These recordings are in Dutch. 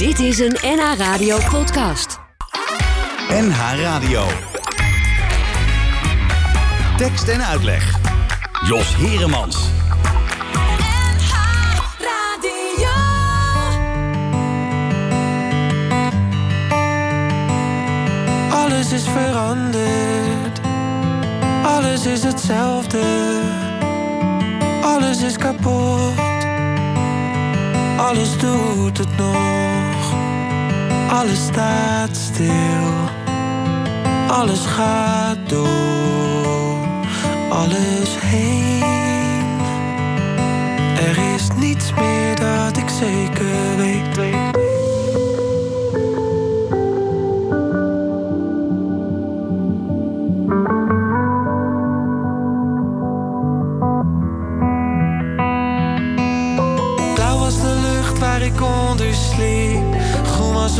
Dit is een NH Radio podcast. NH Radio. Tekst en uitleg. Jos Heremans. NH Radio. Alles is veranderd. Alles is hetzelfde. Alles is kapot. Alles doet het nog. Alles staat stil. Alles gaat door. Alles heen. Er is niets meer dat ik zeker weet.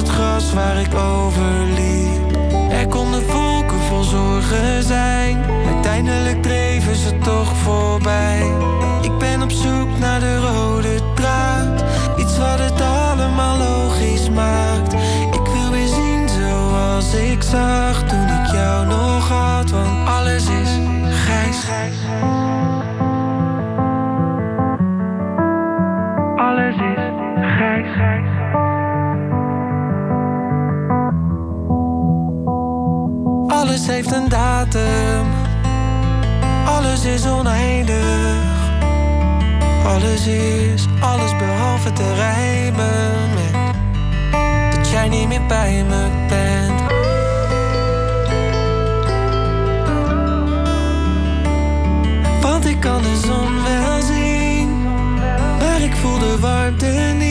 Het gras waar ik overliep. Er konden wolken vol zorgen zijn. Uiteindelijk dreven ze toch voorbij. Ik ben op zoek naar de rode draad. Iets wat het allemaal logisch maakt. Ik wil weer zien zoals ik zag toen ik jou nog had. Want alles is grijs. Alles heeft een datum. Alles is oneindig. Alles is alles behalve te rijmen met dat jij niet meer bij me bent. Want ik kan de zon wel zien, maar ik voel de warmte niet.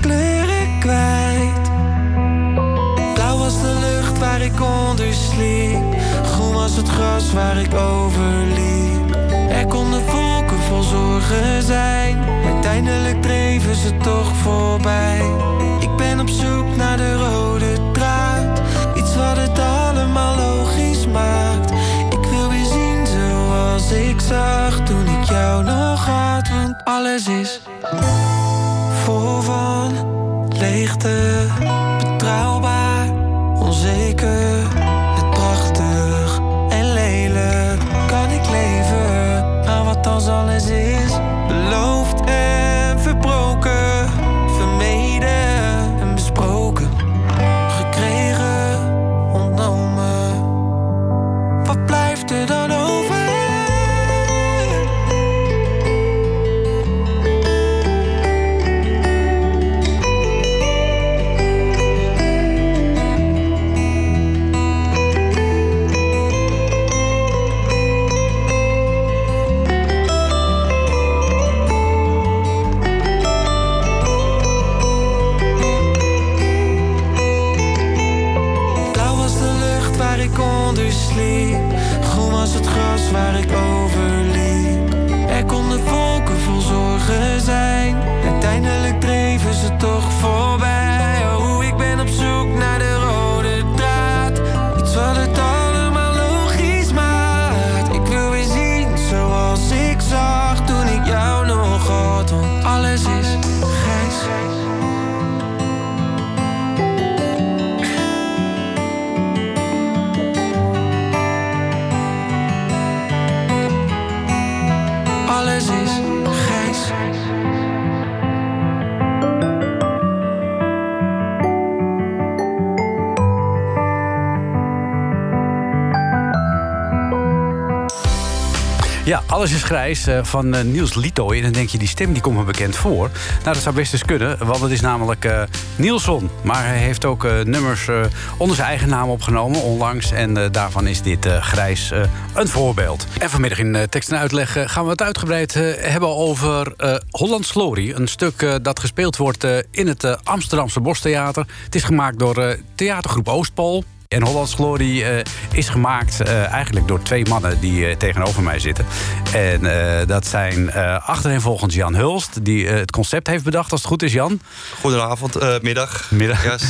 Kleuren kwijt. Blauw was de lucht waar ik onder sliep, groen was het gras waar ik overliep. Er konden wolken vol zorgen zijn, uiteindelijk dreven ze toch voorbij. Ik ben op zoek naar de rode draad, iets wat het allemaal logisch maakt. Ik wil weer zien zoals ik zag toen ik jou nog had, want alles is van betrouwbaar, onzeker, alles is grijs eh, van eh, Niels Lito. En dan denk je, die stem die komt me bekend voor. Nou, dat zou best eens kunnen, want het is namelijk eh Nielson. Maar hij heeft ook nummers onder zijn eigen naam opgenomen onlangs. En daarvan is dit grijs een voorbeeld. En vanmiddag in tekst en uitleg gaan we het uitgebreid hebben over Hollands Glory. Een stuk dat gespeeld wordt in het Amsterdamse Bostheater. Het is gemaakt door theatergroep Oostpool. En Hollands Glory eh, is gemaakt eh, eigenlijk door twee mannen die eh, tegenover mij zitten. En eh, dat zijn eh achtereenvolgens Jan Hulst, die het concept heeft bedacht, als het goed is, Jan. Goedenavond, eh, middag. Middag. Yes.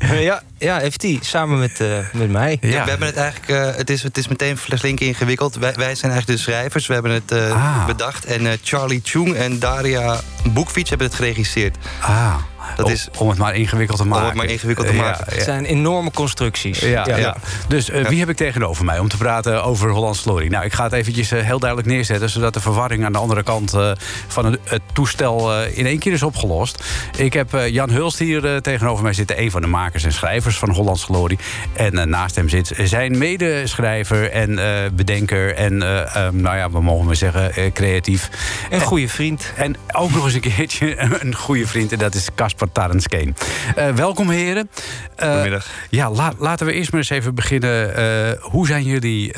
ja, ja, heeft hij samen met, eh, met mij. Ja, we hebben het eigenlijk, eh, het, is, het is meteen flink ingewikkeld. Wij, wij zijn eigenlijk de schrijvers, we hebben het eh, Ah. bedacht. En eh, Charlie Chung en Daria Boekfiets hebben het geregisseerd. Ah, Dat om, is- om het maar ingewikkeld te maken. het maar ingewikkeld te maken. ja. Het zijn enorme constructies. Ja, ja. Dus eh, wie heb ik tegenover mij om te praten over Hollands Glory? Nou, ik ga het eventjes eh, heel duidelijk neerzetten... zodat de verwarring aan de andere kant eh, van het, het toestel eh, in één keer is opgelost. Ik heb eh, Jan Hulst hier eh, tegenover mij zitten... een van de makers en schrijvers van Hollands Glory. En naast hem zit zijn medeschrijver en eh, bedenker... en, eh, eh, nou ja, we mogen maar zeggen, eh, creatief. Een goede vriend. En ook nog eens een keertje een goede vriend, en dat is Caspar Tarenskeen. Eh welkom, heren. Eh, Goedemiddag. ja, la- laten we eerst maar eens even beginnen. Eh, hoe zijn jullie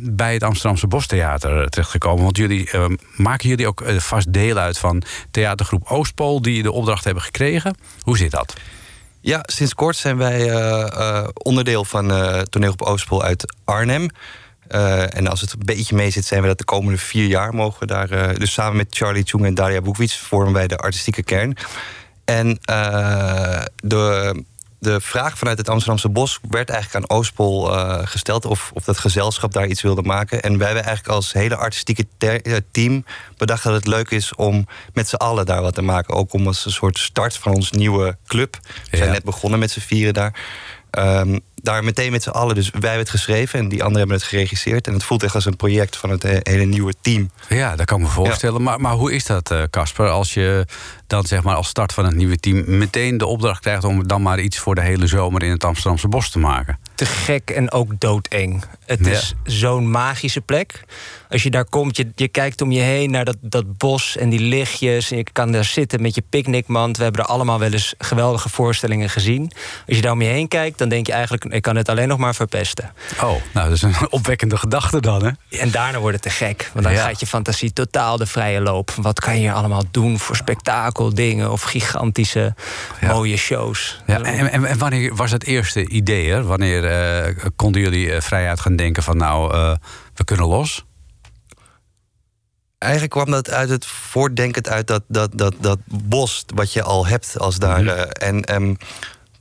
bij het Amsterdamse Bostheater terechtgekomen? Want jullie maken jullie ook vast deel uit van theatergroep Oostpool... die de opdracht hebben gekregen. Hoe zit dat? Ja, sinds kort zijn wij onderdeel van Toneel op Oostpool uit Arnhem. En als het een beetje mee zit, zijn we dat de komende vier jaar mogen we daar. dus samen met Charlie Chung en Daria Boekwits vormen wij de artistieke kern. En eh, de, de vraag vanuit het Amsterdamse Bos werd eigenlijk aan Oostpol eh, gesteld of, of dat gezelschap daar iets wilde maken. En wij hebben eigenlijk als hele artistieke eh, team bedacht dat het leuk is om met z'n allen daar wat te maken. Ook om als een soort start van ons nieuwe club. We zijn Ja. net begonnen met z'n vieren daar. Ehm, daar meteen met z'n allen. Dus wij hebben het geschreven en die anderen hebben het geregisseerd. En het voelt echt als een project van het he- hele nieuwe team. Ja, dat kan ik me voorstellen. Maar, maar hoe is dat, eh, Casper, als je dan zeg maar als start van het nieuwe team... meteen de opdracht krijgt om dan maar iets voor de hele zomer... in het Amsterdamse Bos te maken? Te gek en ook doodeng. Het Ja. is zo'n magische plek. Als je daar komt, je, je kijkt om je heen naar dat, dat bos en die lichtjes. En je kan daar zitten met je picknickmand. We hebben er allemaal wel eens geweldige voorstellingen gezien. Als je daar om je heen kijkt, dan denk je eigenlijk... ik kan het alleen nog maar verpesten. Oh, nou, dat is een opwekkende gedachte dan, hè? En daarna wordt het te gek. Want dan Ja. gaat je fantasie totaal de vrije loop. Wat kan je hier allemaal doen voor spektakeldingen... of gigantische Ja. mooie shows. Ja, en, en, en wanneer was het eerste idee? Hè? Wanneer eh, konden jullie eh, vrijuit gaan denken van nou, eh, we kunnen los? Eigenlijk kwam dat uit het voortdenkend uit dat, dat, dat, dat bos wat je al hebt als daar. Mhm. en ehm,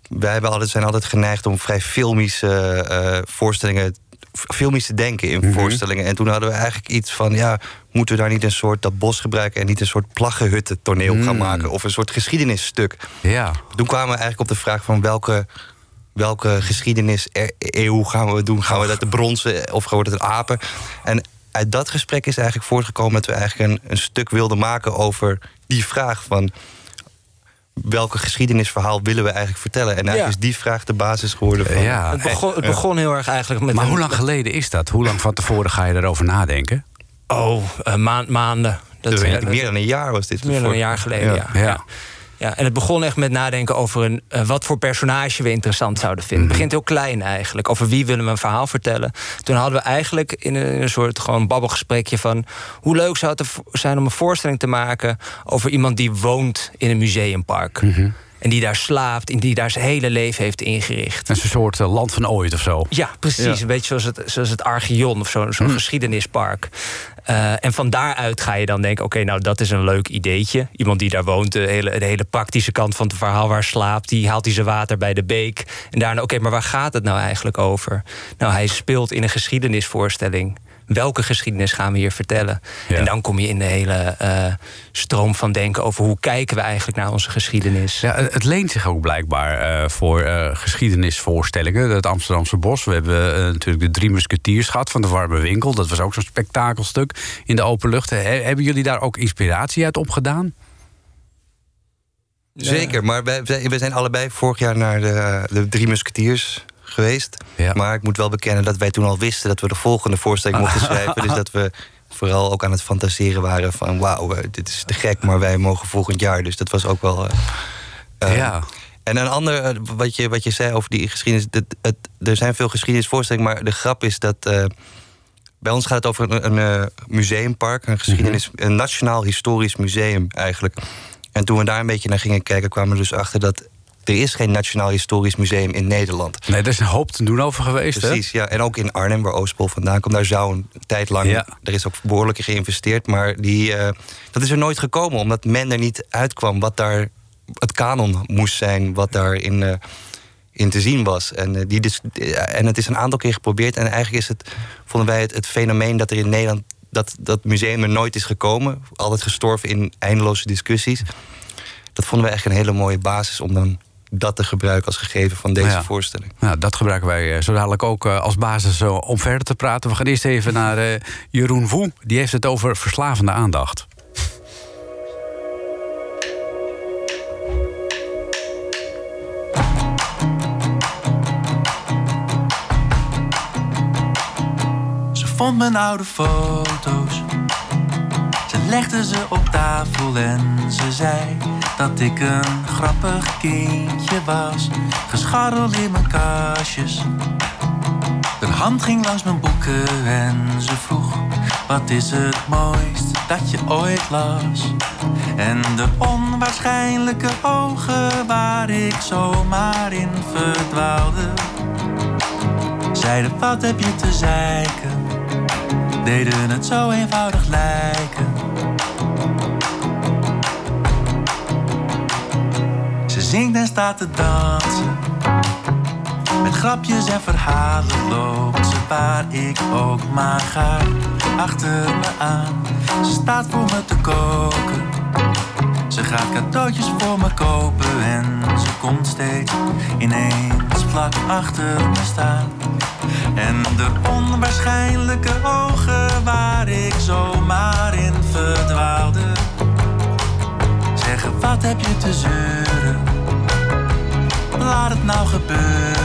wij hebben altijd, zijn altijd geneigd om vrij filmische voorstellingen. filmisch te denken in Mhm. voorstellingen. En toen hadden we eigenlijk iets van: ja, moeten we daar niet een soort dat bos gebruiken en niet een soort plaggenhutten toneel gaan Mm. maken of een soort geschiedenisstuk? Ja, Toen kwamen we eigenlijk op de vraag van welke. Welke geschiedenis eeuw gaan we doen? Gaan we dat de bronzen of gaan we dat de apen? En uit dat gesprek is eigenlijk voortgekomen dat we eigenlijk een, een stuk wilden maken over die vraag van welke geschiedenisverhaal willen we eigenlijk vertellen? En eigenlijk Ja. is die vraag de basis geworden van. ja. Het begon, het begon heel erg eigenlijk met... Maar hoe lang geleden is dat? Hoe lang van tevoren ga je erover nadenken? Oh, eh, maand, maanden. Dat, Dus ja, meer dan een jaar was dit. meer dan een jaar geleden, ja. Ja. ja. Ja, en het begon echt met nadenken over een, eh, wat voor personage we interessant zouden vinden. Het begint heel klein eigenlijk. Over wie willen we een verhaal vertellen. Toen hadden we eigenlijk in een, in een soort gewoon babbelgesprekje van... hoe leuk zou het zijn om een voorstelling te maken... over iemand die woont in een museumpark. En die daar slaapt en die daar zijn hele leven heeft ingericht. Het is een soort eh, land van ooit of zo. Ja, precies. Ja. Een beetje zoals het, zoals het Archeon of zo- zo'n geschiedenispark. Eh, en van daaruit ga je dan denken: oké, nou dat is een leuk ideetje. Iemand die daar woont, de hele, de hele praktische kant van het verhaal waar slaapt, die haalt hij zijn water bij de beek. En daarna, oké, maar waar gaat het nou eigenlijk over? Nou, hij speelt in een geschiedenisvoorstelling. Welke geschiedenis gaan we hier vertellen? Ja. En dan kom je in de hele eh, stroom van denken over hoe kijken we eigenlijk naar onze geschiedenis. Ja, het leent zich ook blijkbaar eh, voor eh, geschiedenisvoorstellingen. Het Amsterdamse Bos. We hebben natuurlijk de Drie Musketiers gehad van de Warme Winkel. Dat was ook zo'n spektakelstuk in de open lucht. He- hebben jullie daar ook inspiratie uit opgedaan? Zeker, maar wij, wij- we zijn allebei vorig jaar naar de, de Drie Musketiers geweest. Ja. Maar ik moet wel bekennen dat wij toen al wisten dat we de volgende voorstelling mochten schrijven. Dus dat we vooral ook aan het fantaseren waren van wauw, eh, dit is te gek, maar wij mogen volgend jaar. Dus dat was ook wel. eh, eh, ja. En een ander, wat je, wat je zei over die geschiedenis. Het, het, er zijn veel geschiedenisvoorstellingen, maar de grap is dat. bij ons gaat het over een, een museumpark, een geschiedenis, een nationaal historisch museum eigenlijk. En toen we daar een beetje naar gingen kijken, kwamen we dus achter dat er is geen Nationaal Historisch Museum in Nederland. Nee, er is een hoop te doen over geweest, hè? Precies, ja. En ook in Arnhem, waar Oostpol vandaan komt. Daar zou een tijd lang... Ja. Er is ook behoorlijk in geïnvesteerd. Maar die, eh, dat is er nooit gekomen. Omdat men er niet uitkwam wat daar het kanon moest zijn. Wat daarin eh in te zien was. En, eh, die, eh, en het is een aantal keer geprobeerd. En eigenlijk is het, vonden wij het, het fenomeen dat er in Nederland... Dat, dat museum er nooit is gekomen. Altijd gestorven in eindeloze discussies. Dat vonden wij echt een hele mooie basis... om dan dat te gebruiken als gegeven van deze Ja. voorstelling. Nou, dat gebruiken wij eh, zo dadelijk ook eh, als basis eh, om verder te praten. We gaan eerst even naar Jeroen Woe. Die heeft het over verslavende aandacht. Ze vond mijn oude foto's. Legde ze op tafel en ze zei dat ik een grappig kindje was. Gescharreld in mijn kastjes. Haar hand ging langs mijn boeken en ze vroeg: Wat is het mooist dat je ooit las? En de onwaarschijnlijke ogen waar ik zomaar in verdwaalde. Zeiden wat heb je te zeiken? Deden het zo eenvoudig lijken. Zingt en staat te dansen. Met grapjes en verhalen loopt ze waar ik ook maar ga. Achter me aan, ze staat voor me te koken. Ze gaat cadeautjes voor me kopen en ze komt steeds ineens vlak achter me staan. En de onwaarschijnlijke ogen waar ik zomaar in verdwaalde. Zeggen wat heb je te zeuren? Laat het nou gebeuren.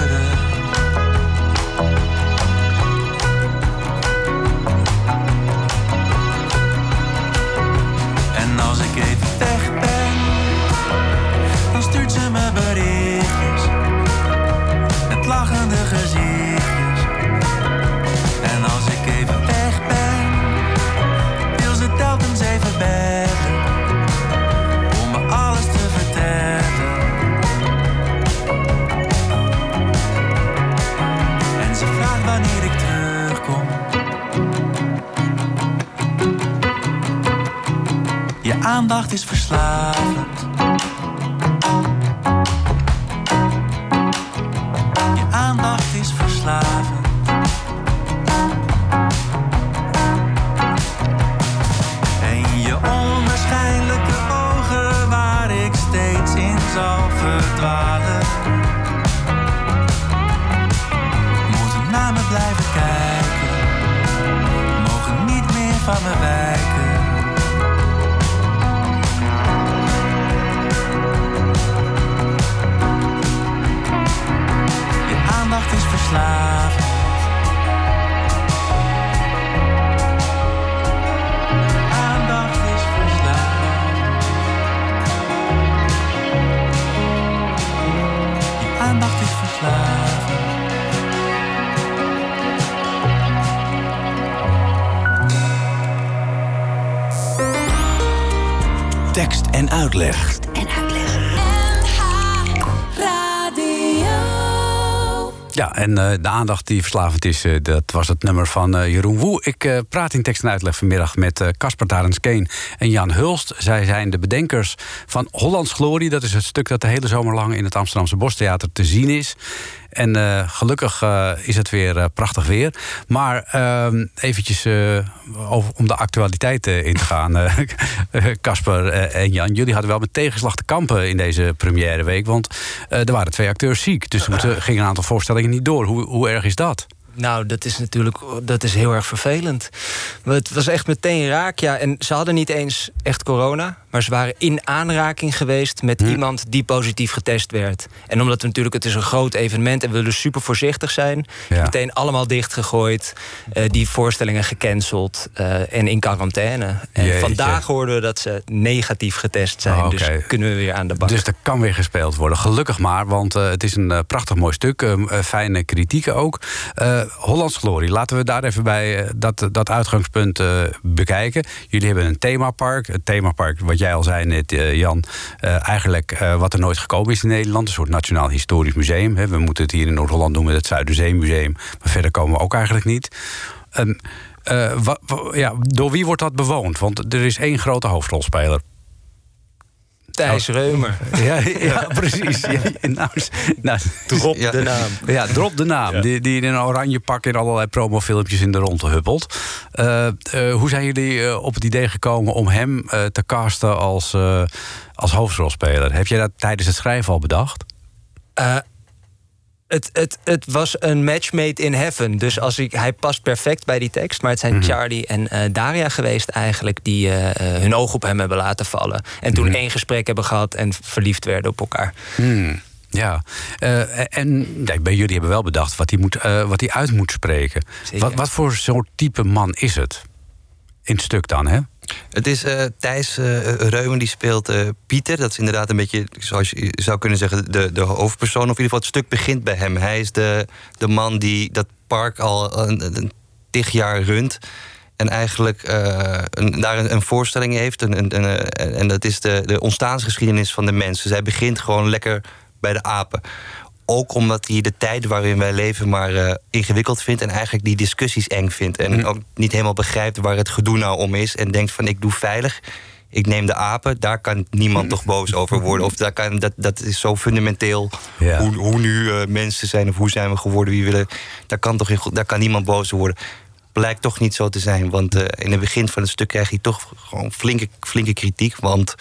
Aandacht is verslavend. Je aandacht is verslavend. En je onwaarschijnlijke ogen waar ik steeds in zal verdwalen. Moeten naar me blijven kijken. Mogen niet meer van me wijken. Tekst en uitleg. En uitleg. NH Radio. Ja, en eh, de aandacht die verslavend is, eh, dat was het nummer van eh, Jeroen Woe. Ik eh, praat in tekst en uitleg vanmiddag met eh, Caspar Tarens Keen en Jan Hulst. Zij zijn de bedenkers van Hollands Glorie. Dat is het stuk dat de hele zomer lang in het Amsterdamse Bostheater te zien is. En eh, gelukkig eh, is het weer eh, prachtig weer. Maar ehm, eventjes om de actualiteit in te gaan, Casper en Jan. Jullie hadden wel met tegenslag te kampen in deze première week. Want er waren twee acteurs ziek. Dus er gingen een aantal voorstellingen niet door. Hoe, hoe erg is dat? Nou, dat is natuurlijk dat is heel erg vervelend. Maar Het was echt meteen raak, ja. En ze hadden niet eens echt corona... maar ze waren in aanraking geweest met iemand die positief getest werd. En omdat we natuurlijk, het is een groot evenement... en we willen super voorzichtig zijn... Ja. meteen allemaal dichtgegooid, eh, die voorstellingen gecanceld... eh, en in quarantaine. En Jeetje. vandaag hoorden we dat ze negatief getest zijn. Oh. Dus kunnen we weer aan de bak. Dus er kan weer gespeeld worden. Gelukkig maar, want eh, het is een prachtig mooi stuk. eh, eh, fijne kritieken ook. Hollands Glorie, laten we daar even bij eh, dat, dat uitgangspunt eh, bekijken. Jullie hebben een themapark. Het themapark, wat jij al zei net, eh, Jan. eigenlijk wat er nooit gekomen is in Nederland. Een soort Nationaal Historisch Museum. We moeten het hier in Noord-Holland doen met het Zuiderzeemuseum. Maar verder komen we ook eigenlijk niet. Wa- ja, door wie wordt dat bewoond? Want er is één grote hoofdrolspeler. Thijs Reumer. Ja, ja precies. Ja, nou, nou, Drop Ja. de naam. ja, drop de naam. Die, die in een oranje pak in allerlei promofilmpjes in de ronde huppelt. Eh, eh, hoe zijn jullie eh, op het idee gekomen om hem eh, te casten als, eh, als hoofdrolspeler? Heb jij dat tijdens het schrijven al bedacht? Het, het, het was een match made in heaven. Dus als ik, hij past perfect bij die tekst. Maar het zijn Charlie en eh, Daria geweest eigenlijk... die eh, eh, hun oog op hem hebben laten vallen. En toen één gesprek hebben gehad en verliefd werden op elkaar. Hmm, ja, en ja, bij jullie hebben wel bedacht wat hij, moet, wat hij uit moet spreken. Wat, wat voor soort type man is het? In het stuk dan, hè? Het is eh, Thijs Reumen die speelt eh, Pieter. Dat is inderdaad een beetje, zoals je zou kunnen zeggen, de, de hoofdpersoon. Of in ieder geval, het stuk begint bij hem. Hij is de, de man die dat park al een, tig jaar runt. En eigenlijk een, daar een, voorstelling heeft. En, en, dat is de, de ontstaansgeschiedenis van de mensen. Zij begint gewoon lekker bij de apen. Ook omdat hij de tijd waarin wij leven maar eh, ingewikkeld vindt. En eigenlijk die discussies eng vindt. En ook niet helemaal begrijpt waar het gedoe nou om is. En denkt van ik doe veilig. Ik neem de apen. Daar kan niemand toch boos over worden. Of daar kan, dat, dat is zo fundamenteel. Ja. Hoe, hoe nu eh, mensen zijn of hoe zijn we geworden. Wie willen, daar, kan toch in, daar kan niemand boos over worden. Blijkt toch niet zo te zijn. Want eh, in het begin van het stuk krijg je toch gewoon flinke, flinke kritiek. Want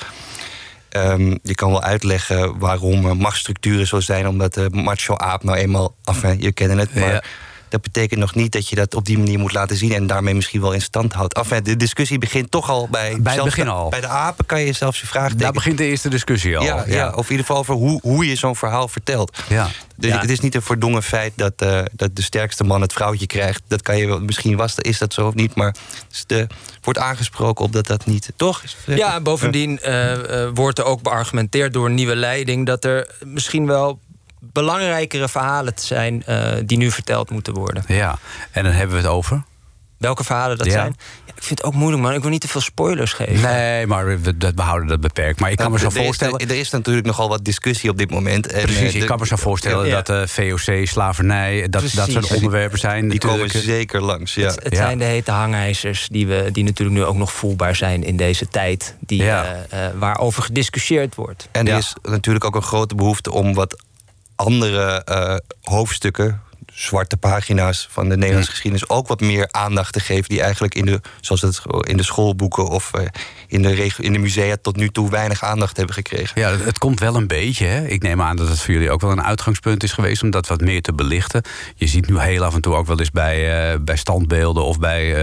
Ehm, je kan wel uitleggen waarom eh, machtsstructuren zo zijn, omdat de macho-aap nou eenmaal. Enfin, je kent het, maar. Dat betekent nog niet dat je dat op die manier moet laten zien en daarmee misschien wel in stand houdt. Enfin, de discussie begint toch al bij. Bij het zelfs begin de- al. Bij de apen kan je zelfs je vraag Daar begint de eerste discussie al. ja, ja. of in ieder geval over hoe, hoe je zo'n verhaal vertelt. Ja. Dus Ja. Het is niet een verdongen feit dat, eh, dat de sterkste man het vrouwtje krijgt. Dat kan je wel, misschien was, is dat zo of niet, maar dus de, wordt aangesproken op dat dat niet. Toch? Ja, bovendien eh, eh, wordt er ook beargumenteerd door een nieuwe leiding... dat er misschien wel belangrijkere verhalen te zijn... eh, die nu verteld moeten worden. Ja, en dan hebben we het over. Welke verhalen dat Ja. zijn? Ja, ik vind het ook moeilijk, man. Ik wil niet te veel spoilers geven. Nee, maar we, dat- we houden dat beperkt. Maar ik kan me zo Er is- voorstellen. Er is natuurlijk nogal wat discussie op dit moment. En, Precies, eh, ik kan me zo voorstellen Ja. dat eh, VOC, slavernij, dat, dat soort onderwerpen zijn. Die komen zeker langs. Ja. Het, het Ja. zijn de hete hangijzers die, we, die natuurlijk nu ook nog voelbaar zijn in deze tijd. Die, Ja. eh, eh, waarover gediscussieerd wordt. En er is natuurlijk ook een grote behoefte om wat andere eh, hoofdstukken, zwarte pagina's van de Nederlandse geschiedenis, ook wat meer aandacht te geven. Die eigenlijk in de, zoals het in de schoolboeken of eh, in, de in de musea tot nu toe weinig aandacht hebben gekregen. Ja, het- komt wel een beetje. Hè? Ik neem aan dat het voor jullie ook wel een uitgangspunt is geweest om dat wat meer te belichten. Je ziet nu heel af en toe ook wel eens bij, eh, bij standbeelden of bij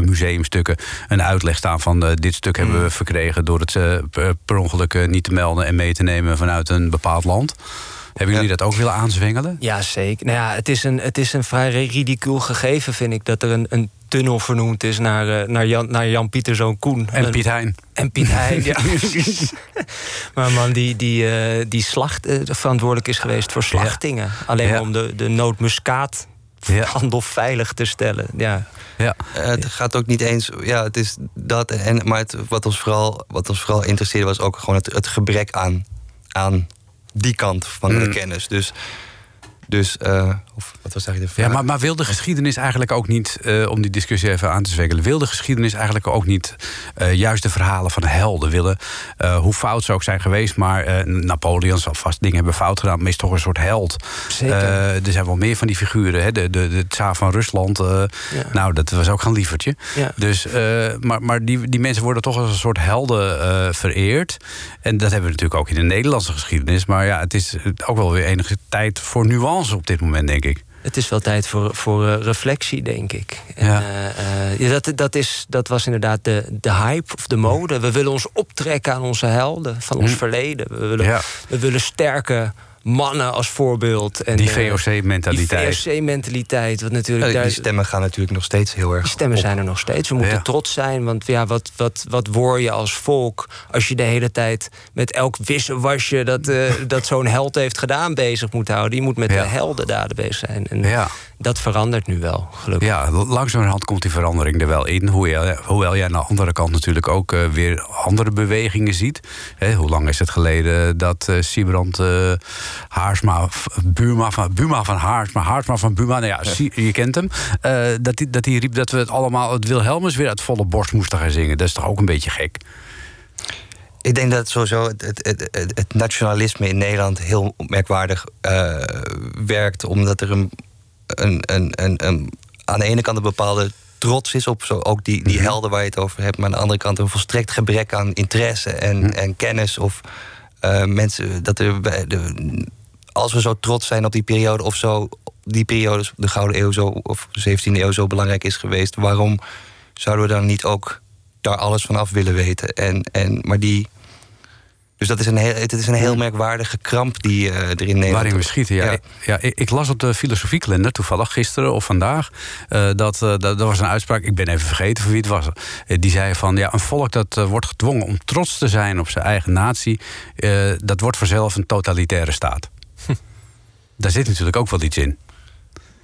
museumstukken een uitleg staan van dit stuk hebben we verkregen door het per, ongeluk niet te melden en mee te nemen vanuit een bepaald land. Hebben jullie Ja. dat ook willen aanzwengelen? Ja, zeker. Nou ja, het, is een, het is een vrij ridicuul gegeven, vind ik... dat er een, een tunnel vernoemd is naar, eh, naar, Jan, naar Jan Pieter zoon Koen. En Piet Hein. En Piet Hein, ja. maar een man die, die, eh, die slacht, eh, verantwoordelijk is geweest voor slachtingen. Alleen Ja. om de, de nootmuskaat Ja. handel veilig te stellen. Ja. Ja. Het gaat ook niet eens. Ja, het is dat. En, maar het, wat, ons vooral, wat ons vooral interesseerde was ook gewoon het, het gebrek aan, aan die kant van de Mm. kennis. Dus. Dus, eh, of wat was eigenlijk de vraag? Ja, maar, maar wil de geschiedenis eigenlijk ook niet, eh, om die discussie even aan te zwengelen, wil de geschiedenis eigenlijk ook niet eh, juist de verhalen van helden willen, eh, hoe fout ze ook zijn geweest, maar eh, Napoleon zal vast dingen hebben fout gedaan, maar is toch een soort held. Zeker. Eh, er zijn wel meer van die figuren, hè? De, de, de tsaar van Rusland, eh, Ja. nou, dat was ook geen lievertje. Ja. Dus, eh, maar maar die, die mensen worden toch als een soort helden eh, vereerd. En dat hebben we natuurlijk ook in de Nederlandse geschiedenis. Maar ja, het is ook wel weer enige tijd voor nuance op dit moment, denk ik. Het is wel tijd voor, voor eh, reflectie, denk ik. En, Ja. eh, eh, ja, dat, dat, is, dat was inderdaad de, de hype of de mode. We willen ons optrekken aan onze helden van ons Hm. verleden. We willen, Ja. we willen sterke mannen als voorbeeld. En, Die eh, VOC-mentaliteit. Die VOC-mentaliteit, wat natuurlijk Ja, daar... die stemmen gaan natuurlijk nog steeds heel erg. Die stemmen op. zijn er nog steeds. We moeten Ja. trots zijn. Want ja, wat, wat, wat word je als volk als je de hele tijd met elk wisselwasje dat, eh, dat zo'n held heeft gedaan bezig moet houden? Je moet met Ja. de heldendaden bezig zijn. En Ja. Dat verandert nu wel, gelukkig. Ja, langzamerhand komt die verandering er wel in. Hoewel, hoewel jij aan de andere kant natuurlijk ook eh, weer andere bewegingen ziet. Hè, hoe lang is het geleden dat eh Siebrand eh, Haarsma, Buma van, Buma van Haarsma, Haarsma van Buma, nou ja, je kent hem. eh, dat hij dat die riep dat we het allemaal, het Wilhelmus weer uit volle borst moesten gaan zingen. Dat is toch ook een beetje gek? Ik denk dat sowieso het, het, het, nationalisme in Nederland heel merkwaardig eh, werkt. Omdat er een, een, een, een, een- aan de ene kant een bepaalde trots is op zo, ook die, die helden waar je het over hebt. Maar aan de andere kant een volstrekt gebrek aan interesse en, en kennis. Of eh, mensen dat er de, als we zo trots zijn op die periode of zo, die periode, de Gouden Eeuw zo, of de 17e eeuw zo belangrijk is geweest, waarom zouden we dan niet ook daar alles van af willen weten? En, en, maar die. Dus dat is een heel, het is een heel merkwaardige kramp die eh, er in Nederland. Waarin we schieten, ja. Ja. Ik, ja, ik, ik las op de filosofiekalender, toevallig gisteren of vandaag... eh, dat, eh, dat er was een uitspraak, ik ben even vergeten voor wie het was... eh, die zei van, ja, een volk dat eh, wordt gedwongen om trots te zijn op zijn eigen natie... eh, dat wordt vanzelf een totalitaire staat. Daar zit natuurlijk ook wel iets in.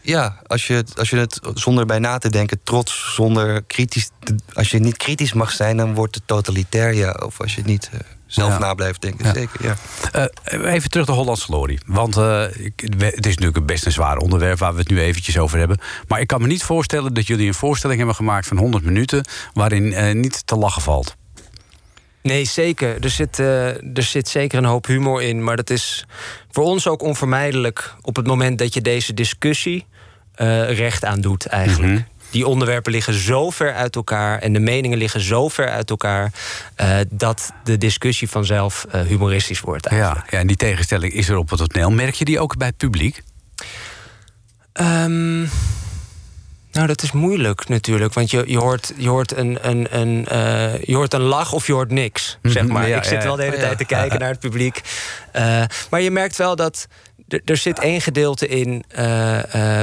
Ja, als je, het- als je het zonder bij na te denken, trots, zonder kritisch. Als je niet kritisch mag zijn, dan wordt het totalitair. Ja. Of als je het niet eh, zelf Ja. na blijft denken. Ja. Zeker, ja. Eh, even terug naar Hollandse Glorie. Want eh, het is natuurlijk een best een zwaar onderwerp waar we het nu eventjes over hebben. Maar ik kan me niet voorstellen dat jullie een voorstelling hebben gemaakt van 100 minuten. waarin eh, niet te lachen valt. Nee, zeker. Er zit, er zit zeker een hoop humor in. Maar dat is voor ons ook onvermijdelijk op het moment dat je deze discussie eh, recht aan doet, eigenlijk. Mhm. Die onderwerpen liggen zo ver uit elkaar en de meningen liggen zo ver uit elkaar eh, dat de discussie vanzelf eh, humoristisch wordt. Eigenlijk. Ja, ja, en die tegenstelling is er op het toneel. Merk je die ook bij het publiek? Ehm, nou, dat is moeilijk natuurlijk. Want je, je, hoort, je, hoort een, een, een, eh, je hoort een lach of je hoort niks. Zeg Mhm, maar. ja, Ik zit wel de hele ja. tijd te kijken naar het publiek. Maar je merkt wel dat er, zit één gedeelte in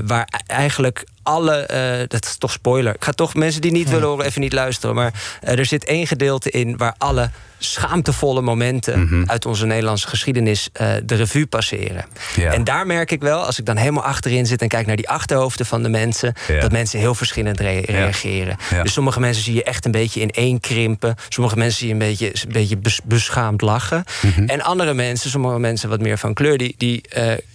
waar e- eigenlijk alle. eh, dat is toch spoiler. Ik ga toch mensen die niet willen horen even niet luisteren. Maar eh, er zit één gedeelte in waar alle schaamtevolle momenten Mhm. uit onze Nederlandse geschiedenis eh, de revue passeren. Ja. En daar merk ik wel, als ik dan helemaal achterin zit en kijk naar die achterhoofden van de mensen, Ja. dat mensen heel verschillend re- reageren. Ja. Dus sommige mensen zie je echt een beetje in één krimpen. Sommige mensen zie je een beetje, een beetje bes- beschaamd lachen. Mhm. En andere mensen, sommige mensen wat meer van kleur, die, die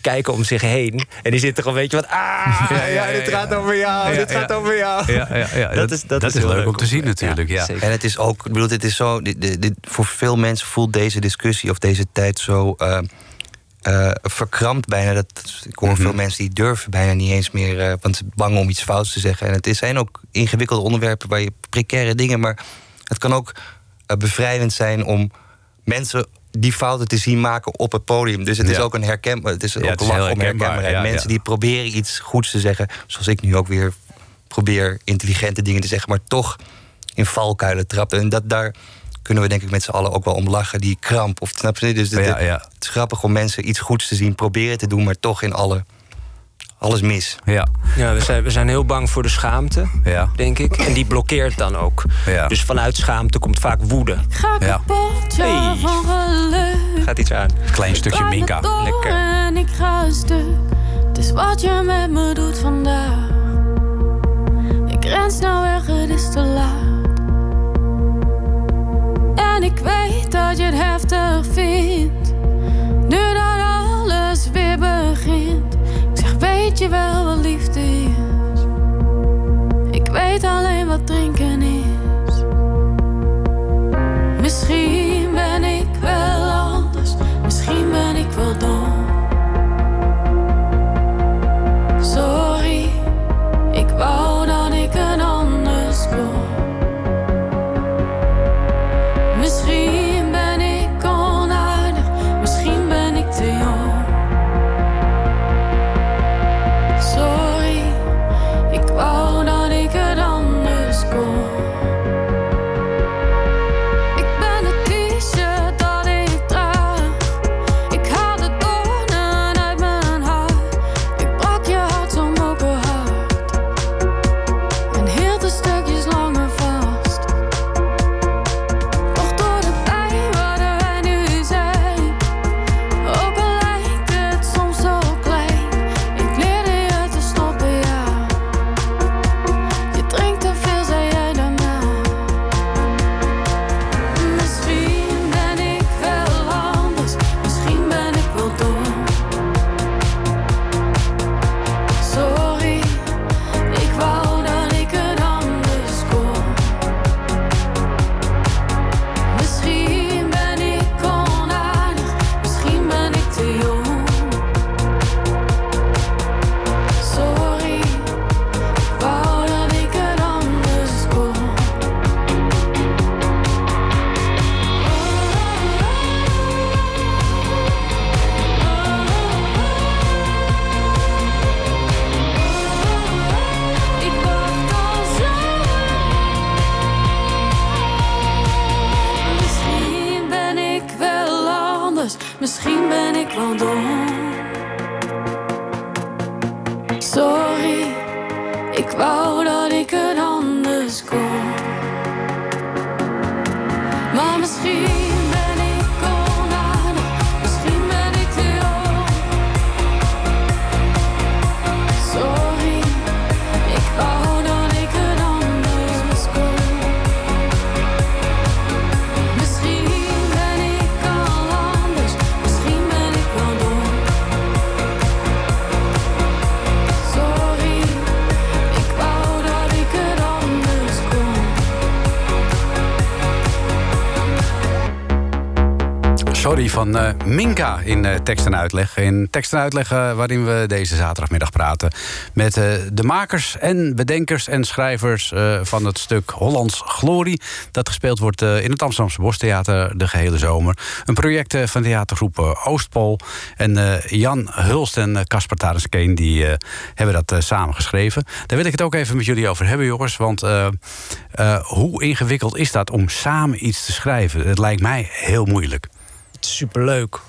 kijken om zich heen. En die zitten gewoon een beetje wat. Ah, ja, dit gaat over jou, Ja, dit gaat over jou. Ja, ja, ja. Dat is- dat is leuk leuk om te zien natuurlijk. ja. En het is ook, ik bedoel, dit is zo. Dit, dit, dit- voor veel mensen voelt deze discussie of deze tijd zo. eh, eh, verkrampt bijna. Dat, ik hoor Mhm. veel mensen die durven bijna niet eens meer. eh, want ze zijn bang om iets fouts te zeggen. En het is- zijn ook ingewikkelde onderwerpen waar je precaire dingen. Maar het kan ook bevrijdend zijn om mensen die fouten te zien maken op het podium. Dus het is ook een herken, het is Ja, ook het is lach om herkenbaar, herkenbaarheid. ja, mensen die proberen iets goeds te zeggen, zoals ik nu ook weer probeer intelligente dingen te zeggen, maar toch in valkuilen trappen. En dat daar kunnen we denk ik met z'n allen ook wel om lachen, die kramp. Of snap je? Dus ja. het is grappig om mensen iets goeds te zien, proberen te doen, maar toch in alle alles mis. ja. Ja, we zijn, we zijn heel bang voor de schaamte, Ja. denk ik. En die blokkeert dan ook. Ja. Dus vanuit schaamte komt vaak woede. Ga Ja. kapot, ja, Hey. van geluk. Gaat iets aan. Klein stukje Minka. Lekker. En ik ga een stuk. Het is wat je met me doet vandaag. Ik ren snel weg, het is te laat. En ik weet dat je het heftig vindt. Wel wat liefde is? Ik weet alleen Van eh, Minka in eh, tekst en uitleg. In tekst en uitleg eh, waarin we deze zaterdagmiddag praten met de makers en bedenkers en schrijvers van het stuk Hollands Glorie. Dat gespeeld wordt in het Amsterdamse Bostheater de gehele zomer. Een project van theatergroep Oostpol. En Jan Hulst en Casper Tarenskeen die hebben dat samen geschreven. Daar wil ik het ook even met jullie over hebben, jongens. Want hoe ingewikkeld is dat om samen iets te schrijven? Het lijkt mij heel moeilijk. Superleuk.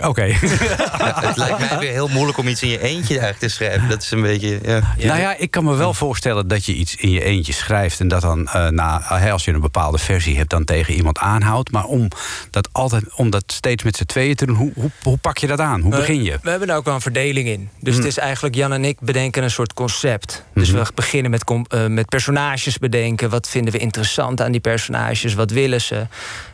Oké. Ja, het lijkt mij weer heel moeilijk om iets in je eentje eigenlijk te schrijven. Dat is een beetje. Ja. Nou ja, ik kan me wel voorstellen dat je iets in je eentje schrijft... en dat dan, eh, na, hè, als je een bepaalde versie hebt, dan tegen iemand aanhoudt. Maar om dat, altijd, om dat steeds met z'n tweeën te doen, hoe, hoe, hoe pak je dat aan? Hoe begin je? We hebben daar ook wel een verdeling in. Dus Mm. het is eigenlijk Jan en ik bedenken een soort concept. Dus Mhm. we beginnen met, eh, met personages bedenken. Wat vinden we interessant aan die personages? Wat willen ze?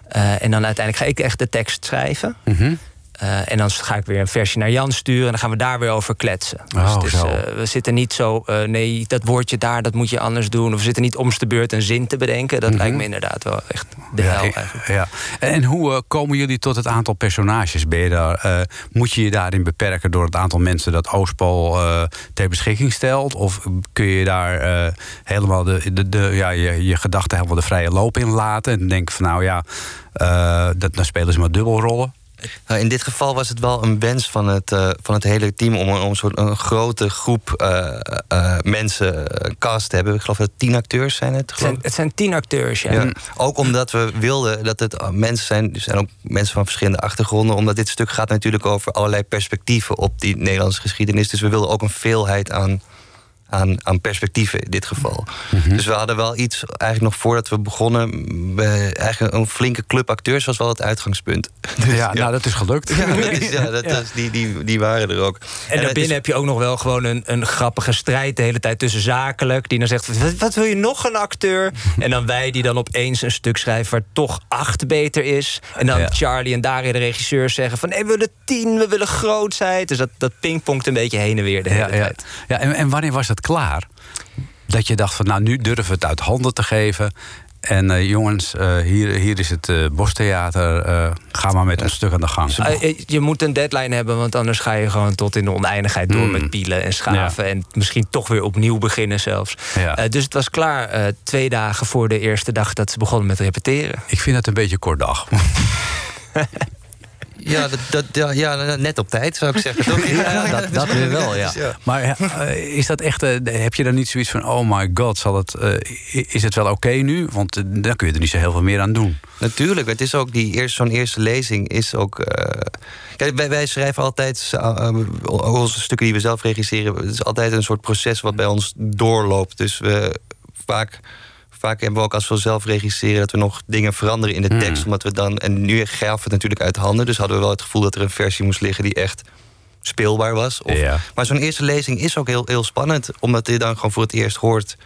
Eh, en dan uiteindelijk ga ik echt de tekst schrijven. Mhm. Eh, en dan ga ik weer een versie naar Jan sturen en dan gaan we daar weer over kletsen. Oh, dus eh, we zitten niet zo, eh, nee, dat woordje daar, dat moet je anders doen. Of we zitten niet om de beurt een zin te bedenken. Dat Mhm. lijkt me inderdaad wel echt de Ja, hel eigenlijk. ja. En, hoe komen jullie tot het aantal personages? Ben je daar, moet je je daarin beperken door het aantal mensen dat Oostpol ter beschikking stelt? Of kun je daar helemaal de, de, de, ja, je, je gedachten helemaal de vrije loop in laten? En denken van nou ja, dat, dan spelen ze maar dubbelrollen. Nou, in dit geval was het wel een wens van het, eh, van het hele team om, een- om soort een grote groep eh, eh, mensen cast te hebben. Ik geloof dat het tien acteurs zijn het. Zijn, het zijn tien acteurs, ja. Ja, ook omdat we wilden dat het mensen zijn, er zijn ook mensen van verschillende achtergronden, omdat dit stuk gaat natuurlijk over allerlei perspectieven op die Nederlandse geschiedenis. Dus we wilden ook een veelheid aan, aan, aan perspectieven in dit geval. Dus we hadden wel iets, eigenlijk nog voordat we begonnen, we, eigenlijk een flinke club acteurs was wel het uitgangspunt. Dus, ja, nou dat is gelukt. ja, dat ja, dat Ja. die, die, die waren er ook. En het daarbinnen is- heb je ook nog wel gewoon een, een grappige strijd de hele tijd tussen zakelijk. Die dan zegt: wat, wat wil je nog een acteur? en dan wij die dan opeens een stuk schrijven waar toch acht beter is. En dan Ja. Charlie en Daria, de regisseurs, zeggen: van nee, we willen tien, we willen grootheid. Dus dat, dat pingpongt een beetje heen en weer de hele tijd. ja en, en wanneer was het klaar? Dat je dacht van nou nu durven we het uit handen te geven. En eh, jongens, eh, hier, hier is het eh Bostheater. eh, ga maar met ons stuk aan de gang. Je- moet een deadline hebben, want anders ga je gewoon tot in de oneindigheid door Mm. met pielen en schaven. En misschien toch weer opnieuw beginnen zelfs. Ja. Dus het was klaar twee dagen voor de eerste dag dat ze begonnen met repeteren. Ik vind het een beetje kort dag. Ja, dat, dat, ja, ja, net op tijd zou ik zeggen. Toch? Ja, dat, dat weer wel, ja. Maar eh, is dat echt, eh, heb je dan niet zoiets van... oh my god, zal het, eh, is het wel oké nu? Want dan kun je er niet zo heel veel meer aan doen. Natuurlijk, het is ook die eerste, zo'n eerste lezing is ook. eh, kijk, wij, wij schrijven altijd onze stukken die we zelf regisseren. Het is altijd een soort proces wat bij ons doorloopt. Dus we vaak. Vaak hebben we ook als we zelf regisseren dat we nog dingen veranderen in de Hmm. tekst. Omdat we dan. En nu gaven we het natuurlijk uit handen. Dus hadden we wel het gevoel dat er een versie moest liggen die echt speelbaar was. Of, Ja. Maar zo'n eerste lezing is ook heel, heel spannend. Omdat je dan gewoon voor het eerst hoort.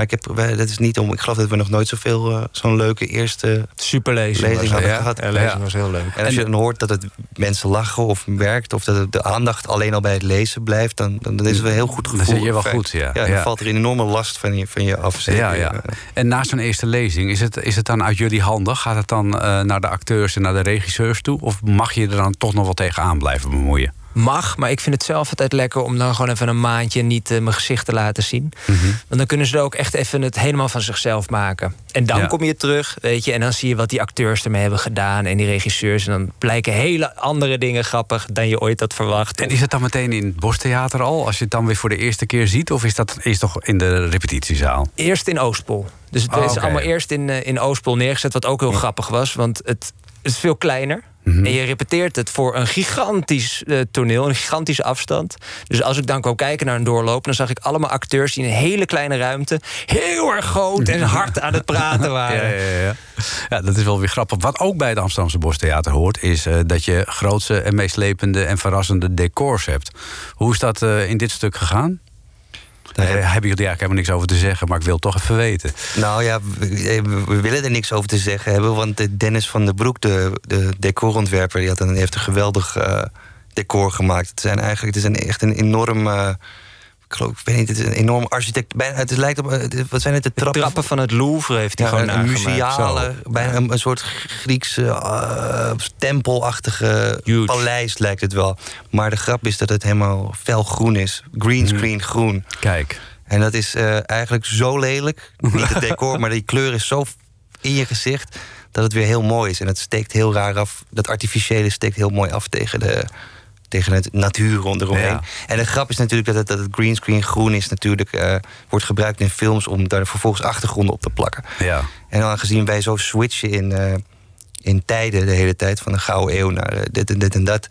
Maar ik heb, dat is niet om. Ik geloof dat we nog nooit zoveel eh, zo'n leuke eerste Super lezing. hadden gehad. Ja, lezing Ja. was heel leuk. En als je dan hoort dat het mensen lachen of werkt... of dat het de aandacht alleen al bij het lezen blijft... dan, dan, dan is het wel heel goed Dan gevoel. zit je wel goed, ja. dan Ja. valt er een enorme last van je, van je af. Ja, ja. En na zo'n eerste lezing, is het, is het dan uit jullie handen? Gaat het dan eh, naar de acteurs en naar de regisseurs toe? Of mag je er dan toch nog wel tegenaan blijven bemoeien? Mag, maar ik vind het zelf altijd lekker om dan gewoon even een maandje niet eh, mijn gezicht te laten zien. Want dan kunnen ze er ook echt even het helemaal van zichzelf maken. En dan Ja. kom je terug, weet je, en dan zie je wat die acteurs ermee hebben gedaan en die regisseurs. En dan blijken hele andere dingen grappig dan je ooit had verwacht. En is het dan meteen in het Bostheater al? Als je het dan weer voor de eerste keer ziet? Of is dat is toch in de repetitiezaal? Eerst in Oostpol. Dus het Oh, is allemaal eerst in, eh, in Oostpol neergezet, wat ook heel grappig was. Want het is veel kleiner. Mhm. En je repeteert het voor een gigantisch eh, toneel, een gigantische afstand. Dus als ik dan kwam kijken naar een doorloop, dan zag ik allemaal acteurs die in een hele kleine ruimte heel erg groot en hard aan het praten waren. Ja, ja, ja. ja, dat is wel weer grappig. Wat ook bij het Amsterdamse Bostheater hoort... is eh, dat je grootse en meeslepende en verrassende decors hebt. Hoe is dat eh, in dit stuk gegaan? Daar hebben jullie eigenlijk helemaal niks over te zeggen... maar ik wil toch even weten. Nou ja, we, we willen er niks over te zeggen hebben. Want eh, Dennis van der Broek, de, de decorontwerper, die had een, heeft een geweldig eh, decor gemaakt. Het, zijn eigenlijk, het is een, echt een enorm. Ik geloof, ik weet niet, het is een enorm architect. Bijna, het lijkt op. eh, Wat zijn het? De De trappen? trappen van het Louvre heeft hij Ja, gewoon een, museale, bijna een, een soort Griekse eh, tempelachtige Huge. paleis lijkt het wel. Maar de grap is dat het helemaal felgroen is. Greenscreen groen. Kijk. En dat is eh, eigenlijk zo lelijk. Niet het decor, maar die kleur is zo in je gezicht dat het weer heel mooi is. En het steekt heel raar af. Dat artificiële steekt heel mooi af tegen de. Tegen het natuur rondomheen. Ja. En de grap is natuurlijk dat het, dat het greenscreen groen is, natuurlijk eh, wordt gebruikt in films om daar vervolgens achtergronden op te plakken. Ja. En aangezien wij zo switchen in, eh, in tijden de hele tijd, van de gouden eeuw naar eh, dit en dit en dat,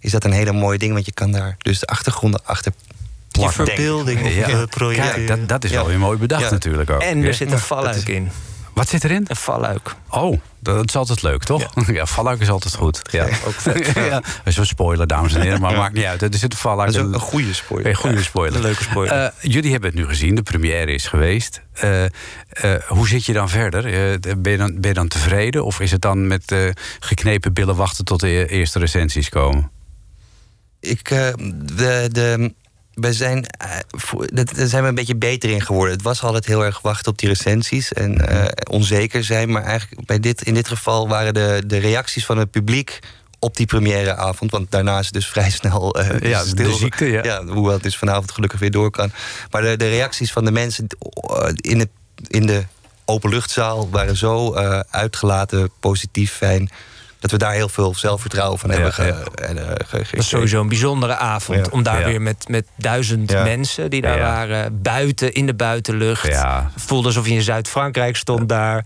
is dat een hele mooie ding, want je kan daar dus de achtergronden achter Je plakken. verbeelding op Ja. je project. Kijk, dat, dat is Ja. wel weer mooi bedacht Ja. natuurlijk ook. En er zit een valluik is- in. Wat zit erin? Een valluik. Oh, dat is altijd leuk, toch? Ja, valluik is altijd goed. Ja, ook vet. ja. Dat is een spoiler, dames en heren, maar maakt niet uit. Er zit een valluik. Dat is een goede spoiler. Een goede spoiler. Een leuke spoiler. Eh, jullie hebben het nu gezien, de première is geweest. Eh, eh, hoe zit je dan verder? Ben, je dan, ben je dan tevreden? Of is het dan met geknepen billen wachten tot de e- eerste recensies komen? Ik, de, de, we zijn, eh, daar zijn we een beetje beter in geworden. Het was altijd heel erg wachten op die recensies en eh, onzeker zijn. Maar eigenlijk bij dit, in dit geval waren de, de reacties van het publiek op die premièreavond. Want daarna is het dus vrij snel eh, Ja, de ziekte, ja. hoewel het dus vanavond gelukkig weer door kan. Maar de, de reacties van de mensen in, het, in de openluchtzaal waren zo uitgelaten, positief, fijn. Dat we daar heel veel zelfvertrouwen van hebben ge, en, eh, ge- Dat is sowieso een bijzondere avond. Om daar weer met, met duizend mensen die daar waren. Buiten, in de buitenlucht. Voelde alsof je in Zuid-Frankrijk stond daar.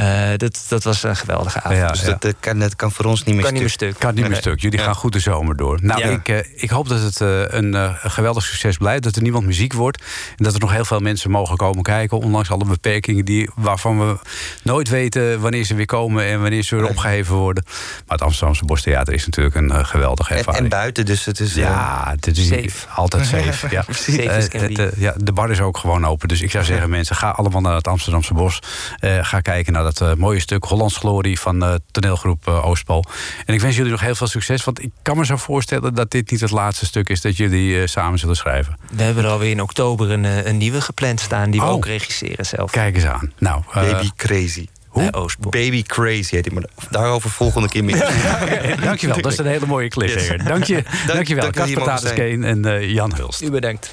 Eh, dat, dat was een geweldige avond. Ja, Dus dat, kan, dat kan voor ons niet meer kan niet meer stuk. Kan niet meer Nee. stuk. Jullie Ja. gaan goed de zomer door. Nou, Ja. ik, eh, ik hoop dat het eh, een geweldig succes blijft. Dat er niemand muziek wordt. En dat er nog heel veel mensen mogen komen kijken. Ondanks alle beperkingen die, waarvan we nooit weten wanneer ze weer komen en wanneer ze weer Nee. opgeheven worden. Maar het Amsterdamse Bostheater is natuurlijk een geweldige En, ervaring. en buiten, dus het is... Ja, het is Safe. altijd safe. Ja. Safe het, ja, de bar is ook gewoon open. Dus ik zou zeggen, mensen, ga allemaal naar het Amsterdamse Bos. Eh, ga kijken naar dat eh, mooie stuk Hollands Glorie van eh, toneelgroep eh, Oostpol. En ik wens jullie nog heel veel succes. Want ik kan me zo voorstellen dat dit niet het laatste stuk is dat jullie samen zullen schrijven. We hebben er alweer in oktober een, een nieuwe gepland staan. Die we Oh. ook regisseren zelf. Kijk eens aan. Nou, Baby Crazy. Hoe? Baby Crazy heet hij. Maar daarover volgende keer meer. dankjewel. Dat is een hele mooie cliffhanger. Dank je, dankjewel. dank zijn. Tatenskeen en eh, Jan Hulst. U bedankt.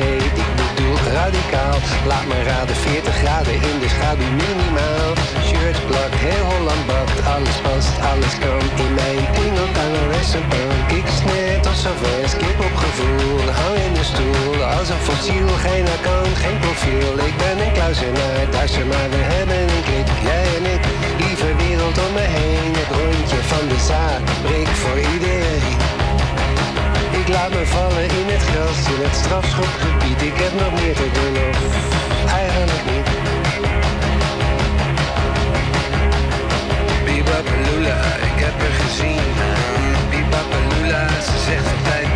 Heet, ik bedoel radicaal. Laat me raden, 40 graden in de schaduw minimaal. Shirt plakt, heel Holland bakt, alles past, alles kan. In mijn tingeltangel restaurant, ik net als een vers, kip op gevoel. Hang in de stoel, als een fossiel, geen account, geen profiel. Ik ben een kluizenaar, duister maar we hebben een klik. Jij en ik, lieve wereld om me heen. Het rondje van de zaak, brik voor iedereen. Ik laat me vallen in het gras, in het strafschopgebied. Ik heb nog meer te doen, of eigenlijk niet. Bibapalula, ik heb haar gezien. Bibapalula, ze zegt altijd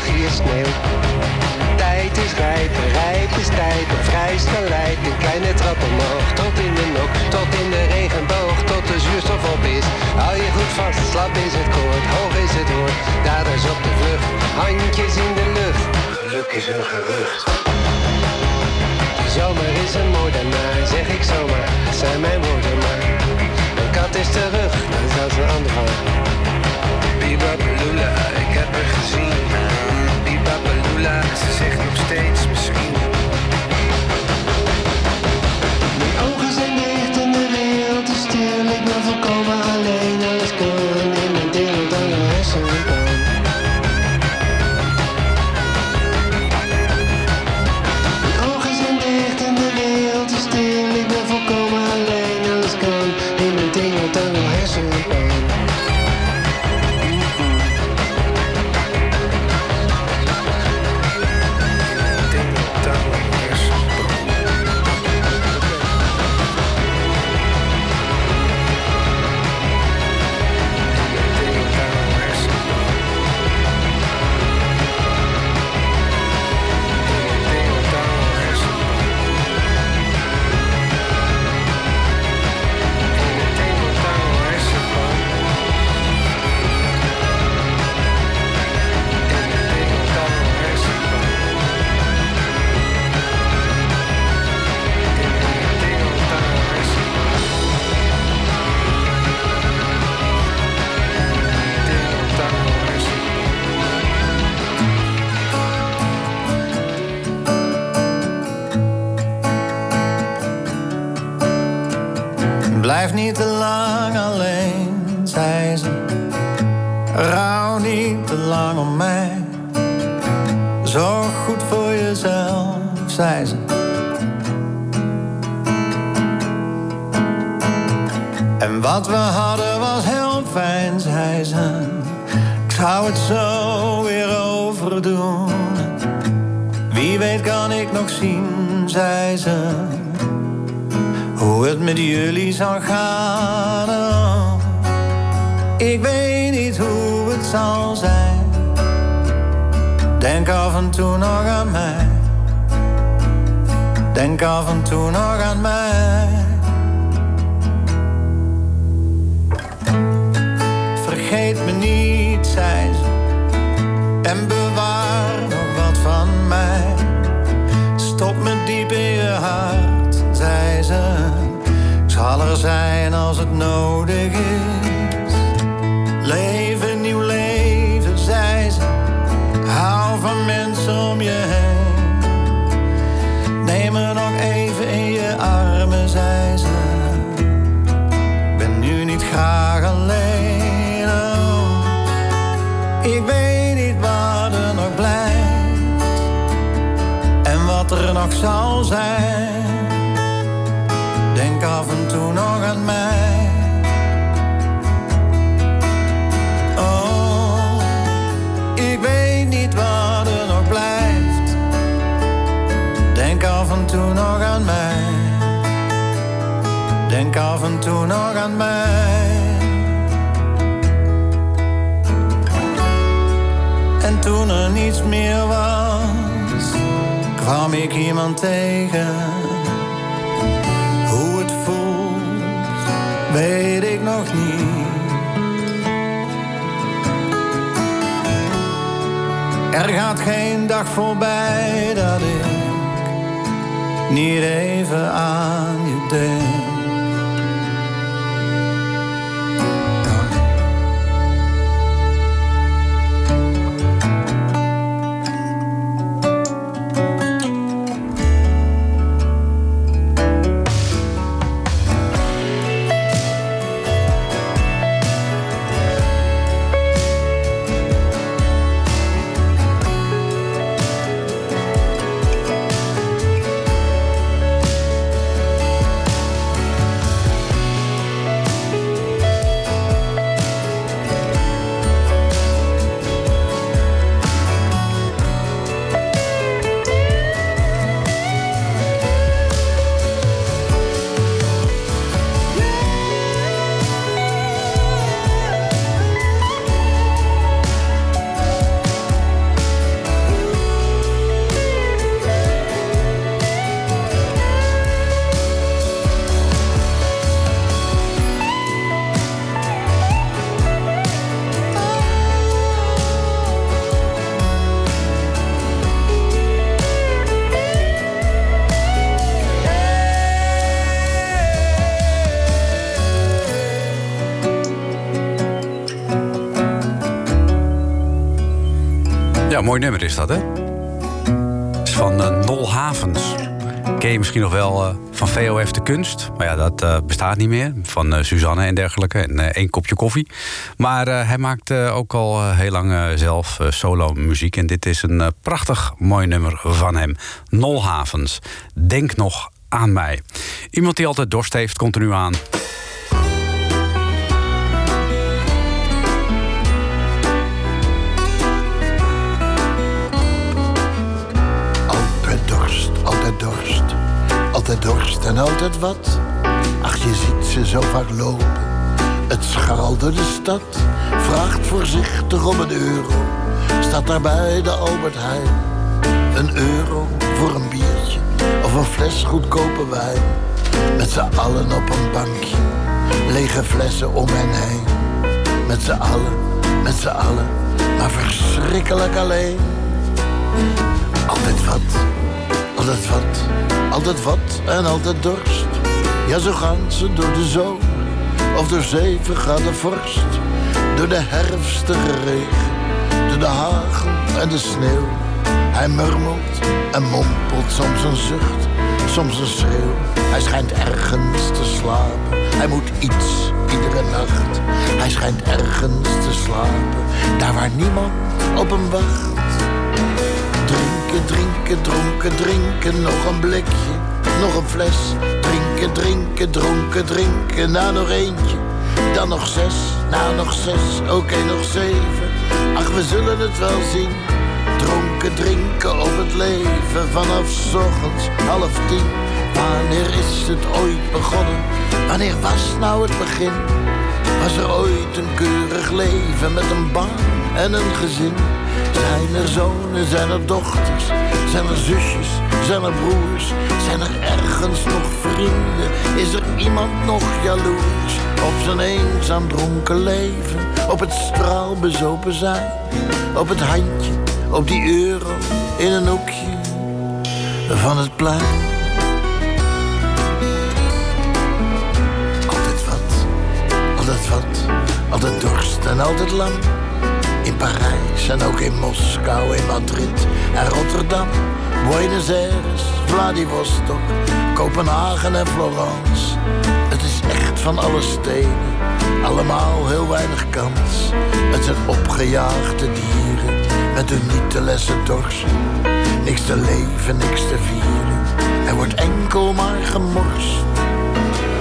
zachtjes sneeuw. Tijd is rijp, rijp is tijd, de vrijste leidt. Een kleine trap omhoog, tot in de nok, tot in de regenboog, tot de zuurstof op is. Hou je goed vast, slap is het koord, hoog is het woord, daders op de vlucht, handjes in de lucht. Geluk is een gerucht. De zomer is een moordenaar, zeg ik zomaar, zijn mijn woorden maar. Een kat is terug, dat is een ander van. Bibabelula, ik heb haar gezien. Bibabelula, ze zegt nog steeds misschien. Heen. Neem me nog even in je armen, zei ze. Ben nu niet graag alleen. oh. Ik weet niet wat er nog blijft. En wat er nog zal zijn. Denk af en toe nog aan mij. Denk af en toe nog aan mij. En toen er niets meer was, kwam ik iemand tegen. Hoe het voelt, weet ik nog niet. Er gaat geen dag voorbij dat ik niet even aan je denk. Mooi nummer is dat, hè? Is van eh, Nol Havens. Ken je misschien nog wel eh, van VOF de Kunst. Maar ja, dat eh, bestaat niet meer. Van Suzanne en dergelijke. En één kopje koffie. Maar hij maakt ook al heel lang zelf solo muziek. En dit is een prachtig mooi nummer van hem. Nol Havens. Denk nog aan mij. Iemand die altijd dorst heeft, komt er nu aan. Altijd dorst en altijd wat. Ach, je ziet ze zo vaak lopen. Het door de stad. Vraagt voorzichtig om een euro. Staat daar bij de Albert Heijn. Een euro voor een biertje. Of een fles goedkope wijn. Met z'n allen op een bankje. Lege flessen om hen heen. Met z'n allen, met z'n allen. Maar verschrikkelijk alleen. Altijd wat, altijd wat, altijd wat en altijd dorst. Ja, zo gaan ze door de zomer of door zeven graden vorst. Door de herfstige regen, door de hagel en de sneeuw. Hij murmelt en mompelt soms een zucht, soms een schreeuw. Hij schijnt ergens te slapen, hij moet iets iedere nacht. Hij schijnt ergens te slapen, daar waar niemand op hem wacht. Drinken, dronken, drinken, nog een blikje, nog een fles. Drinken, drinken, dronken, drinken, na nog eentje. Dan nog zes, na nog zes, oké nog zeven. Ach, we zullen het wel zien. Dronken, drinken op het leven, vanaf ochtends half tien. Wanneer is het ooit begonnen? Wanneer was nou het begin? Was er ooit een keurig leven met een baan en een gezin? Zijn er zonen, zijn er dochters, zijn er zusjes, zijn er broers? Zijn er ergens nog vrienden? Is er iemand nog jaloers op zijn eenzaam dronken leven? Op het straalbezopen zijn, op het handje, op die euro in een hoekje van het plein? Altijd wat, altijd wat, altijd dorst en altijd lang. Parijs en ook in Moskou, in Madrid en Rotterdam. Buenos Aires, Vladivostok, Kopenhagen en Florence. Het is echt van alle steden, allemaal heel weinig kans. Het zijn opgejaagde dieren met hun niet te lessen dorst. Niks te leven, niks te vieren. Er wordt enkel maar gemorst.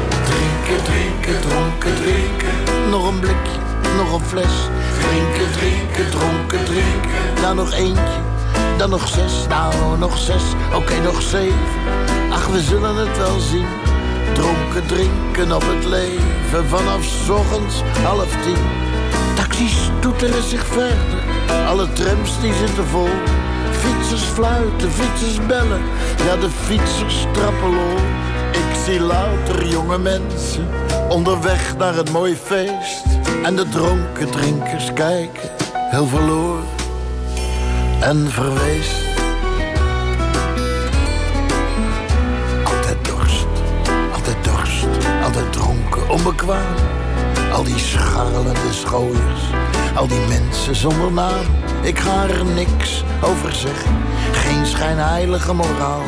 Drinken, drinken, dronken, drinken. Nog een blikje, nog een fles. Drinken, drinken, dronken, drinken. Nou nog eentje, dan nog zes. Nou, nog zes, oké, nog zeven. Ach, we zullen het wel zien. Dronken, drinken op het leven. Vanaf 's ochtends half tien. Taxis toeteren zich verder. Alle trams die zitten vol. Fietsers fluiten, fietsers bellen. Ja, de fietsers trappelen. op. Ik zie louter jonge mensen onderweg naar een mooi feest. En de dronken drinkers kijken, heel verloren en verweest. Altijd dorst, altijd dorst, altijd dronken, onbekwaam. Al die scharrelende schooiers, al die mensen zonder naam. Ik ga er niks over zeggen, geen schijnheilige moraal.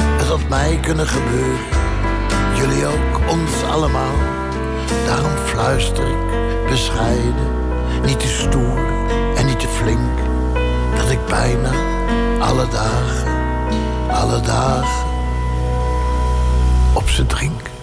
Het had mij kunnen gebeuren, jullie ook, ons allemaal. Daarom fluister ik bescheiden, niet te stoer en niet te flink. Dat ik bijna alle dagen, alle dagen op ze drink.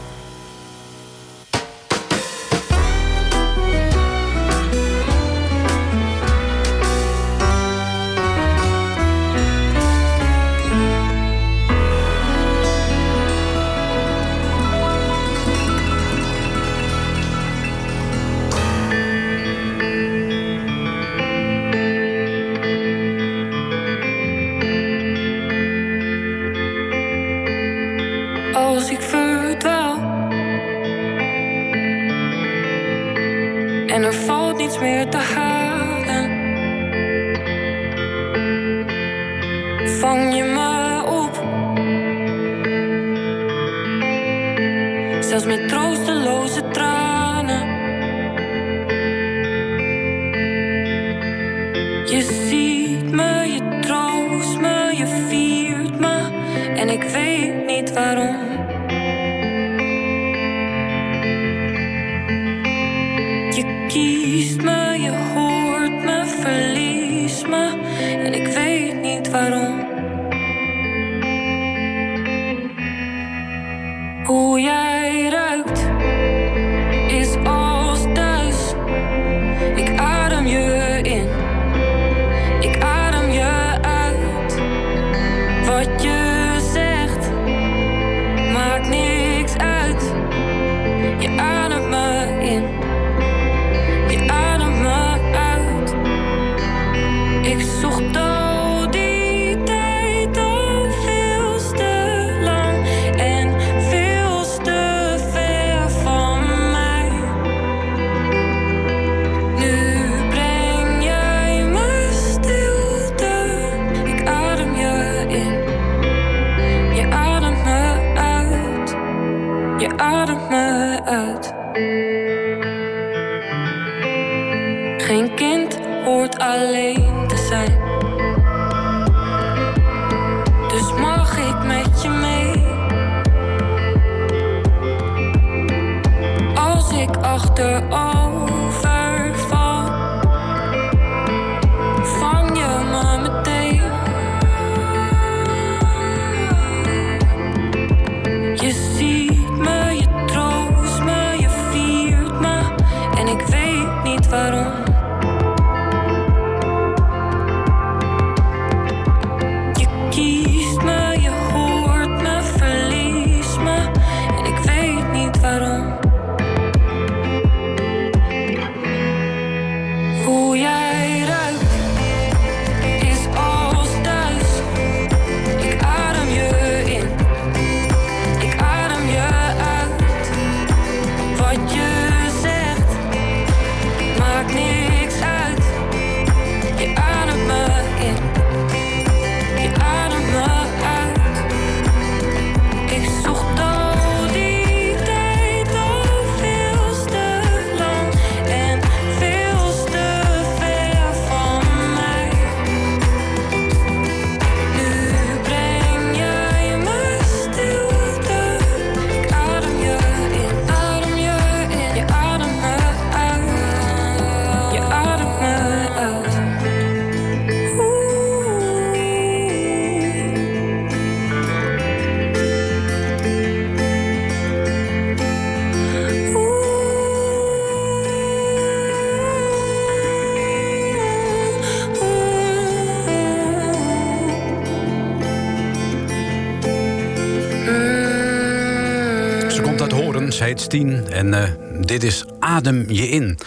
en eh, dit is Adem je in.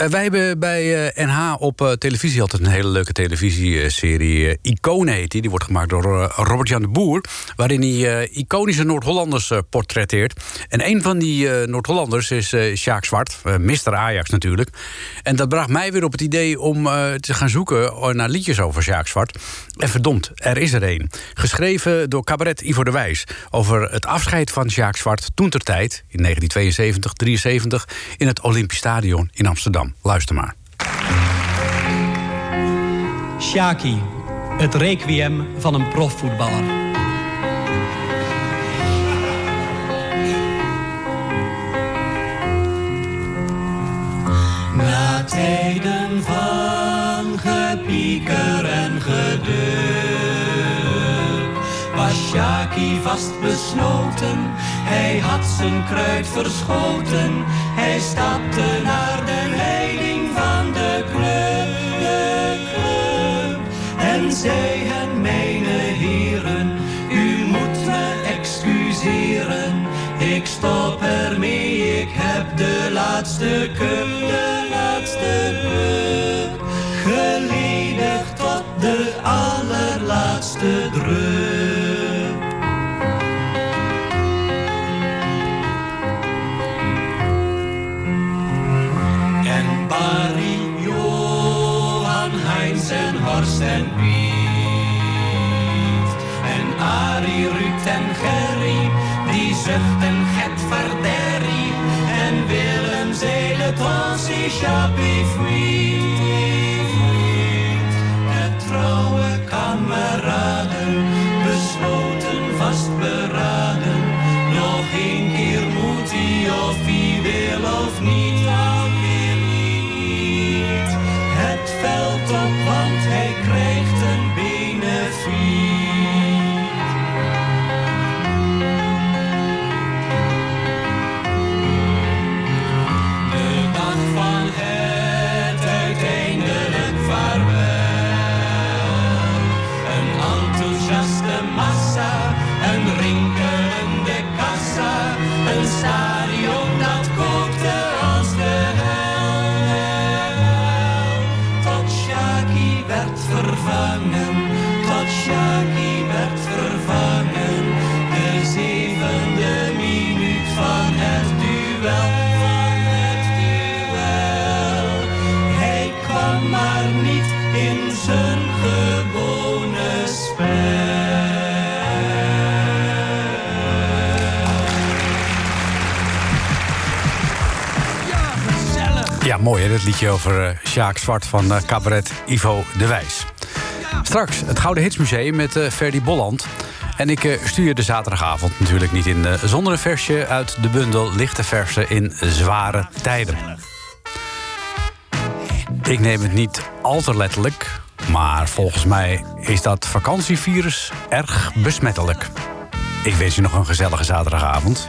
Eh, wij hebben bij eh, NH op eh, televisie altijd een hele leuke televisieserie. eh, Iconen heet die. Die wordt gemaakt door eh, Robert-Jan de Boer. Waarin hij eh, iconische Noord-Hollanders eh, portretteert. En een van die eh, Noord-Hollanders is eh Sjaak Zwart. eh Mr. Ajax natuurlijk. En dat bracht mij weer op het idee om eh, te gaan zoeken eh, naar liedjes over Sjaak Zwart. En verdomd, er is er een. Geschreven door cabaret Ivo de Wijs. Over het afscheid van Sjaak Zwart toen ter tijd, in 1972, 73... in het Olympisch Stadion in Amsterdam. Luister maar. Shaki, het requiem van een profvoetballer. Na tijden van gepieker en gedeur was Shaki vastbesloten. Hij had zijn kruid verschoten. Hij stapte naar de leiding En zei hen, mijn heren, u moet me excuseren. Ik stop ermee, ik heb de laatste cup, de laatste cup. Geledigd tot de allerlaatste drup. Zuchten het verderrie. En Willem zei het ons échappé mooi hè, dat liedje over eh Sjaak Zwart van eh, cabaret Ivo de Wijs. Straks het Gouden Hitsmuseum met eh Ferdy Bolland. En ik stuur de zaterdagavond natuurlijk niet in... zonder een versje uit de bundel Lichte Versen in Zware Tijden. Ik neem het niet al te letterlijk... maar volgens mij is dat vakantievirus erg besmettelijk. Ik wens je nog een gezellige zaterdagavond.